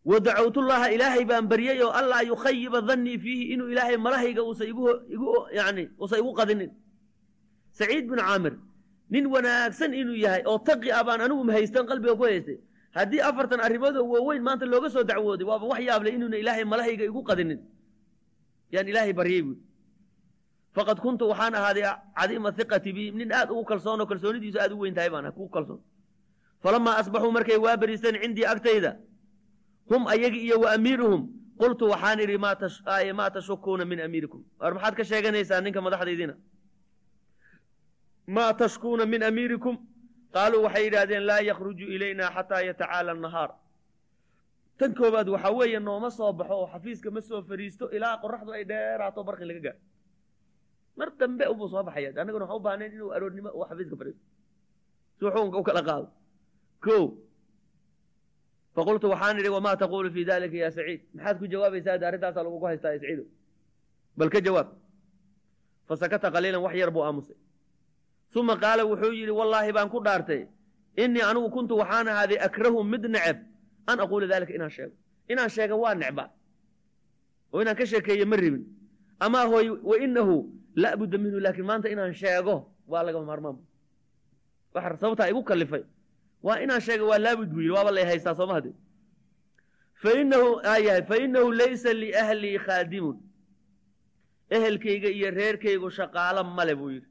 wa dacawtullaha ilaahay baan baryay oo allaa yukhayiba dannii fiihi inuu ilaahay malahayga uusa yani uusa igu qadinin saciid bin caamir nin wanaagsan inuu yahay oo taqi ah baan anigu mahaystan qalbiga ku haystay haddii afartan arrimood oo waaweyn maanta looga soo dacwooday waaba wax yaable inuuna ilaahay malahayga igu qadinin yaan ilaahay baryay buui faqad kuntu waxaan ahaaday cadiima hiqati bi nin aad ugu kalsoon oo kalsoonidiisu aad u weyn tahay baan kugu kalsoon falamaa asbaxuu markay waa beriisteen cindii agtayda hum ayagi iyo wa amiiruhum qultu waxaan idhi maa tashukuuna min amiirikum war maxaad ka sheeganaysaa ninka madaxdaydiina maa tashkuuna min amiirikum qaaluu waxay yidhaahdeen laa yakhruju ilayna xataa yatacaala nahaar tan koobaad waxaa weeye nooma soo baxo oo xafiiska ma soo fariisto ilaa qoraxdu ay dheeraato barqi laga gaaro mar dambe ubuu soo baxaya annaguna waxaan u baahnayn inuu aroornimo uu xafiiska fariisto si xukunka u kala qaado ko faqultu waxaan idhi wamaa taquulu fii dalika ya saciid maxaad ku jawaabaysaa arrintaasaa lagugu haystaa ya saciido bal ka jawaab fasakata qaliilan wax yar buu aamusay uma qaala wuxuu yidhi wallaahi baan ku dhaartay innii anigu kuntu waxaan ahaaday akrahu mid neceb an aquula dalika inaan sheego inaan sheega waa necba oo inaan ka sheekeeye ma ribin amaa hooy wa inahu la budda minhu laakiin maanta inaan sheego waa lagama maarmaan sababtaa igu kalifay waa inaan sheega waa laabud buu yidhi waaba lay haystaa sooma fainahu aayahay fainahu laysa liahlii khaadimun. Ehelkayga iyo reerkaygu shaqaalo male buu yidhi.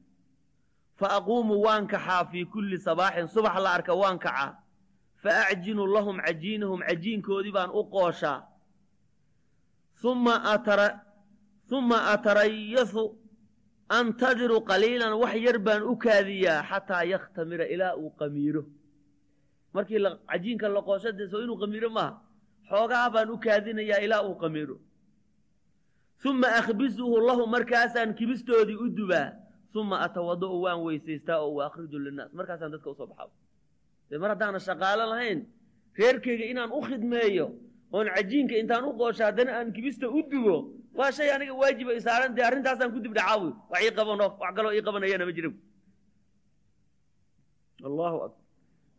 Fa aquumu waan kaxaa fii kulli sabaaxin subax la arka waan kacaa. Fa acjinu lahum cajiinahum cajiinkoodii baan u qooshaa. Uma atarayasu antadiru qaliilan wax yar baan u kaadiyaa xataa yakhtamira ilaa uu qamiiro markii cajiinka la qoosho inuu qamiiro maaha xoogaa baan u kaadinayaa ilaa uu qamiiro uma akhbisuhu lahum markaasaan kibistoodii u dubaa. Uma atawada-u waan weysaystaa oo wa akhriju linnaas. Markaasaan dadka u soo baxaa. Dee mar haddaana shaqaalo lahayn reerkayga inaan u khidmeeyo oon cajiinka intaan u qoosho haddana aan kibista u dubo waa shay aniga waajiba isaaran dee arrintaasaan ku dib dhacaawi wax ii qabano wax kaloo ii qabanayana ma jira allahu akbar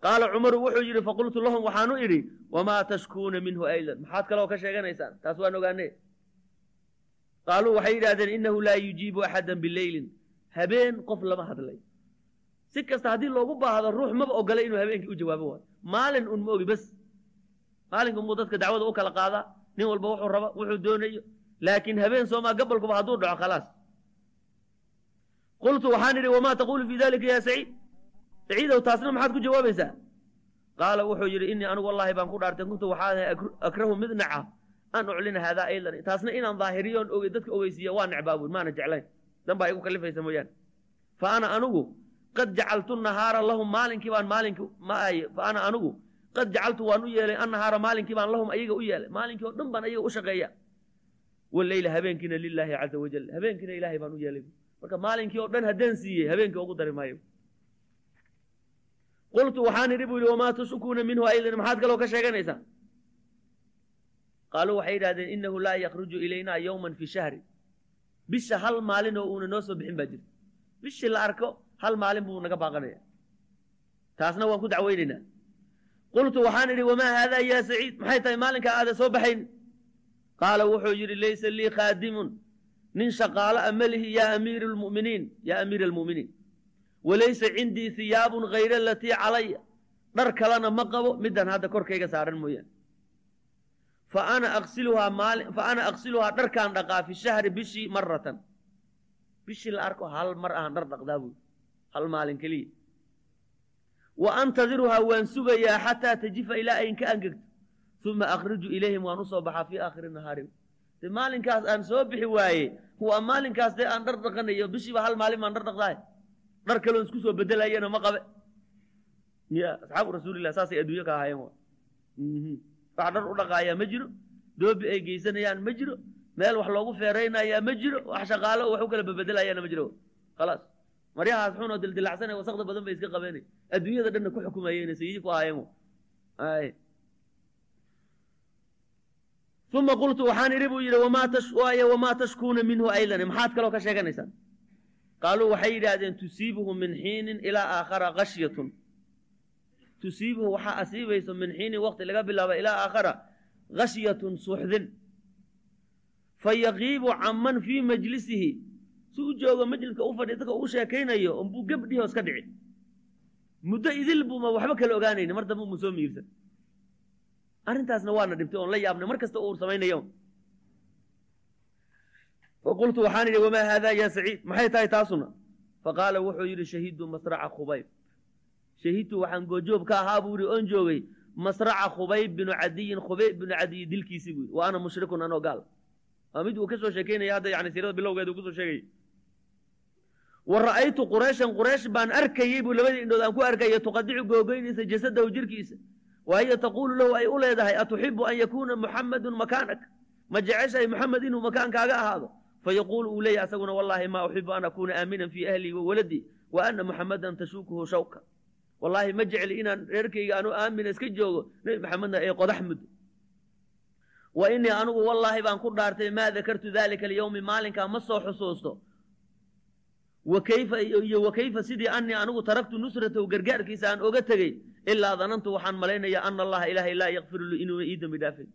qaala cumaru wuxuu yidhi faqultu lahum waxaanu idhi wamaa tashkuuna minhu aydan maxaad kaloo ka sheeganaysaan taas waan ogaane qaaluu waxay yidhahdeen innahu laa yujiibu axadan bileylin habeen qof lama hadlay si kasta haddii loogu baahdo ruux maba ogolay inuu habeenkii u jawaabo waayo maalin un ma ogi bes maalinka muu dadka dacwada u kala qaadaa nin walba wuxuu raba wuxuu doonayo laakiin habeen soomaa gabalkuba hadduu dhaco khalaas qultu waxaan idhi wamaa taquulu fii dalika ya saciid saciidow taasna maxaad ku jawaabaysaa qaala wuxuu yidhi innii anigu wallaahi baan ku dhaartay. Kuntu waxaan ahay akrahu mid naca. An uclina haadaa aydan. Taasna inaan daahiriyoon oge dadka ogeysiiya waa necbaa buur maana jeclayn. Dan baa igu kalifaysa mooyaane. Fa ana anigu qad jacaltu nahaara lahum maalinkii baan maalinki maaye fa ana anigu qad jacaltu waan u yeelay annahaara maalinkii baan lahum ayaga u yeelay. Maalinkii oo dhan baan ayaga u shaqeeya. Waleyla habeenkiina lilaahi caza wajal habeenkiina ilaahay baan u yeelay. Marka maalinkii oo dhan haddaan siiyey habeenkii ugu dari maayo qultu waxaan idhi buu yidhi wamaa tushukuuna minhu aydan maxaad kaloo ka sheeganaysaa qaaluu waxay yidhahdeen innahu laa yakhruju ilaynaa yowman fi shahri bisha hal maalin oo uuna noo soo bixin baa jirta bishii la arko hal maalin buu naga baaqanaya taasna waan ku dacweynaynaa qultu waxaan idhi wamaa haadaa yaa saciid maxay tahay maalinkaa aada soo baxayn qaala wuxuu yidhi laysa lii khaadimun nin shaqaalo a melihi yaa amiira almu'miniin yaa amiira almu'miniin walaysa cindii hiyaabun hayra alatii calaya dhar kalena ma qabo middan hadda korkayga saaran mooyaane fa ana aqsiluhaa dharkaan dhaqaa fi shahri bishii maratan bishii la arko hal mar ahaan dhar dhaqdaa buy hal maalin keliya. Wa antadiruhaa waan sugayaa xataa tajifa ilaa ayn ka angegto. Uma akhriju ilayhim waan u soo baxaa fii aakhiri nahaari de maalinkaas aan soo bixi waaye waa maalinkaas dee aan dhar dhaqanayo bishiiba hal maalin baan dhar dhaqdaay dhar kaloon isku soo bedelayana ma qabe. Ya asxaabu rasuulilah saasay adduunyo ka ahaayeen wa. Wax dhar u dhaqaayaa ma jiro. Doobi ay geysanayaan ma jiro. Meel wax loogu feeraynayaa ma jiro. Wax shaqaalo wax u kala babedelayaana ma jiro. Khalaas. Maryahaas xun oo dildilacsanay wasaqda badan bay iska qabeenay adduunyada dhanna ku xukumayeen sayidi ku ahaayeen ay. Uma qultu waxaan idhi buu yidhi wamaa tashkuuna minhu aydan maxaad kaloo ka sheeganaysaan qaaluu waxay yidhaahdeen tusiibuhu min xiinin ilaa aakhara kashyatun tusiibuhu waxaa asiibayso min xiinin waqti laga bilaabo ilaa aakhara kashyatun suuxdin fayaqiibu canman fii majlisihi si u joogo majliska u fadhi dadka uu sheekaynayo unbuu gebdhihi hoos ka dhici muddo idil buuma waxba kala ogaanayni mar dambe umu soo miirsan arrintaasna waana dhibtay oon la yaabnay mar kasta uu samaynayo faqultu waxaan idhi wamaa haadaa yaa saciid maxay tahay taasuna faqaala wuxuu yidhi shahidu masraca khubayb shahidtu waxaan goojoob ka ahaa buu yidhi oon joogay masraca khubayb binu cadiyin khubayb binu cadiyi dilkiisii buu wa ana mushrikun anoo gaal waa mid uu ka soo sheekeynaya hadda yani siirada bilowgeeda uu ku soo sheegayay wa ra'aytu qurayshan quraysh baan arkayey buu labadii indhood aan ku arkaya tuqadicu googoynaysa jasadahu jirkiisa wa hiya taquulu lahu ay u leedahay atuxibu an yakuuna muxamadun makaanak ma jeceshahay muxamed inuu makaankaaga ahaado fayaquulu uu leeyahy asaguna wallaahi maa uxibu an akuuna aaminan fii ahlii wa waladii wa ana muxamadan tashuukuhu shawka wallaahi ma jecli inaan reerkayga anu aamina iska joogo nebi maxamedna ee qodax muddo wa inii anugu wallaahi baan ku dhaartay maa dakartu dalika alyowmi maalinkaa ma soo xusuusto iyo wa kayfa sidii anii anigu taraktu nusratahu gargaarkiisa aan oga tegey ilaa danantu waxaan malaynayaa ana allaha ilaahay laa yakfiru li inuuna ii dembi dhaafin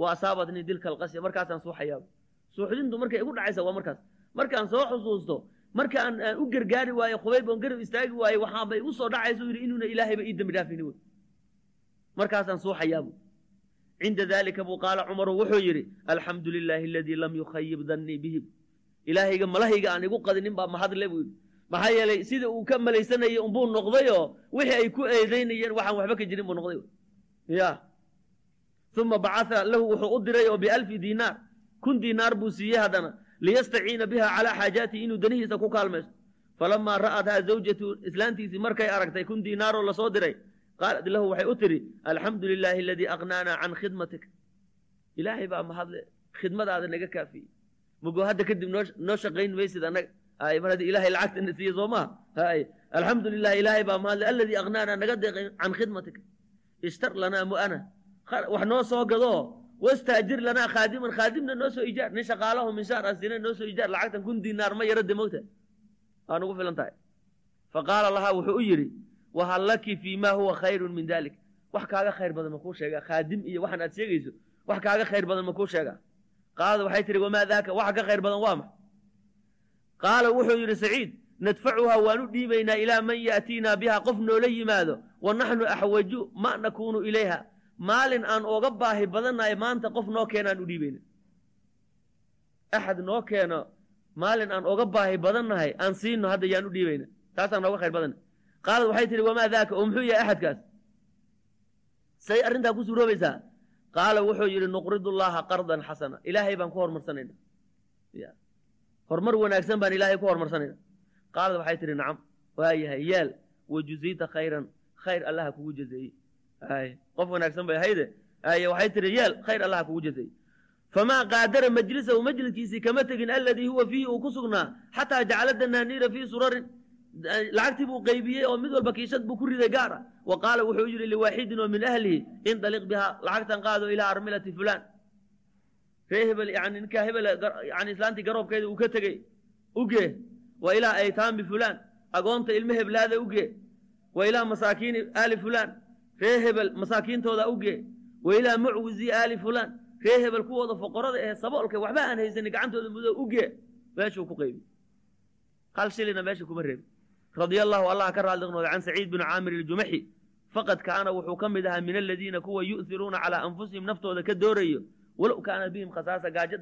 wa asaabatnii dilka alqasya markaasaan suuxayaaba suuxdintu markay igu dhacaysa waa markaas. Markaan soo xusuusto markaan aan u gargaari waaye khubayb oon garab istaagi waaye waxaaba igu soo dhacaysa u yidhi inuuna ilaahayba ii dembi dhaafini wey markaasaan suuxayaabu cinda dalika buu qaala cumaru wuxuu yidhi alxamdu lilaahi aladii lam yukhayib dannii bihim. Ilaahayga malahayga aan igu qadinin baa mahadle buu yidhi. Maxaa yeelay sida uu ka malaysanayay unbuu noqdayoo wixii ay ku eedaynayeen waxaan waxba ka jirin buu noqday ya uma bacaa lahu wuxuu u diray oo bialfi diinaar kun diinaar buu siiyey haddana liyastaciina biha calaa xaajaatihi inuu danihiisa ku kaalmaysto. Falamaa ra'athaa zawjatu islaantiisii markay aragtay kun diinaaroo la soo diray qaalat lahu waxay u tidhi alxamdu lilaahi aladii aqnaanaa can khidmatik. Ilaahay baa mahadle khidmadaada naga kaafiyey. Mugo hadda kadib noo shaqayn maysid annaga mar haddii ilahay lacagtana siiye soo maha hay alxamdu lilah ilaahay baa mahadle aladii aqnaanaa naga deeqay can khidmatik. Ishtar lanaa mu'ana wax noo soo gadoo wastaajir lanaa khaadiman khaadimna noo soo ijaar nin shaqaalaho minshaar asina noo soo ijaar lacagtan kun diinaar ma yaro de mogta waa nugu filan tahay faqaala lahaa wuxuu u yidhi wahal laki fii ma huwa khayrun min dalik wax kaaga khayr badan makuu sheegaa khaadim iyo waxaan aad sheegayso wax kaaga khayr badan makuu sheegaa qaalad waxay tihi wamaa daaka waxa ka khayr badan waa ma qaala wuxuu yidhi saciid nadfacuhaa waan u dhiibaynaa ilaa man yaatiinaa biha qof noola yimaado wa naxnu axwaju ma nakuunu ilayha maalin aan ooga baahi badannahay maanta qof noo keenaan u dhiibayna. Axad noo keeno maalin aan ooga baahi badannahay aan siino hadda yaan u dhiibayna. Taasaan nooga khayr badanna qaalad waxay tihi wamaa daaka oo muxuu yahay axadkaas? Say arrintaa ku suuroobaysaa. Qaala wuxuu yidhi nuqridu llaha qardan xasana. Ilaahay baan ku hormarsanayna horumar wanaagsan baan ilaahay ku hormarsanayna qaalad waxay tihi nacam waayahay yaal. Wa juzita khayran. Khayr allaha kugu jazeeyey qof wanaagsan bay ahayde ay waxay tihi yaal khayr allaha kugu jazeeyey famaa qaadara majlisahu majliskiisii kama tegin aladii huwa fiihi uu ku sugnaa xataa jacala danaaniira fii surarin. Lacagtii buu qaybiyey oo mid walba kiishad buu ku riday gaar ah wa qaala wuxuu yidhi liwaaxidin oo min ahlihi indaliq bihaa lacagtan qaado ilaa armilati fulaan. Ree hebel yani ninkaa hebel yani islaantii garoobkeeda uu ka tegey ugee wa ilaa aytaami fulaan agoonta ilmo heblaada ugee wa ilaa masaakiini aali fulaan ree hebel masaakiintooda ugee wa ilaa mucwizi aali fulaan ree hebel kuwooda foqorada ee saboolka waxba aan haysanin gacantooda mudo ugee meeshuu ku qaybi. Hal shilina meesha kuma reebin. Radia allahu allah ka raadli noqday can saciid binu caamir iljumaxi faqad kaana wuxuu ka mid ahaa min aladiina kuwa yu'hiruuna calaa anfusihim naftooda ka doorayo walow kaana bihim khasaasa gaajada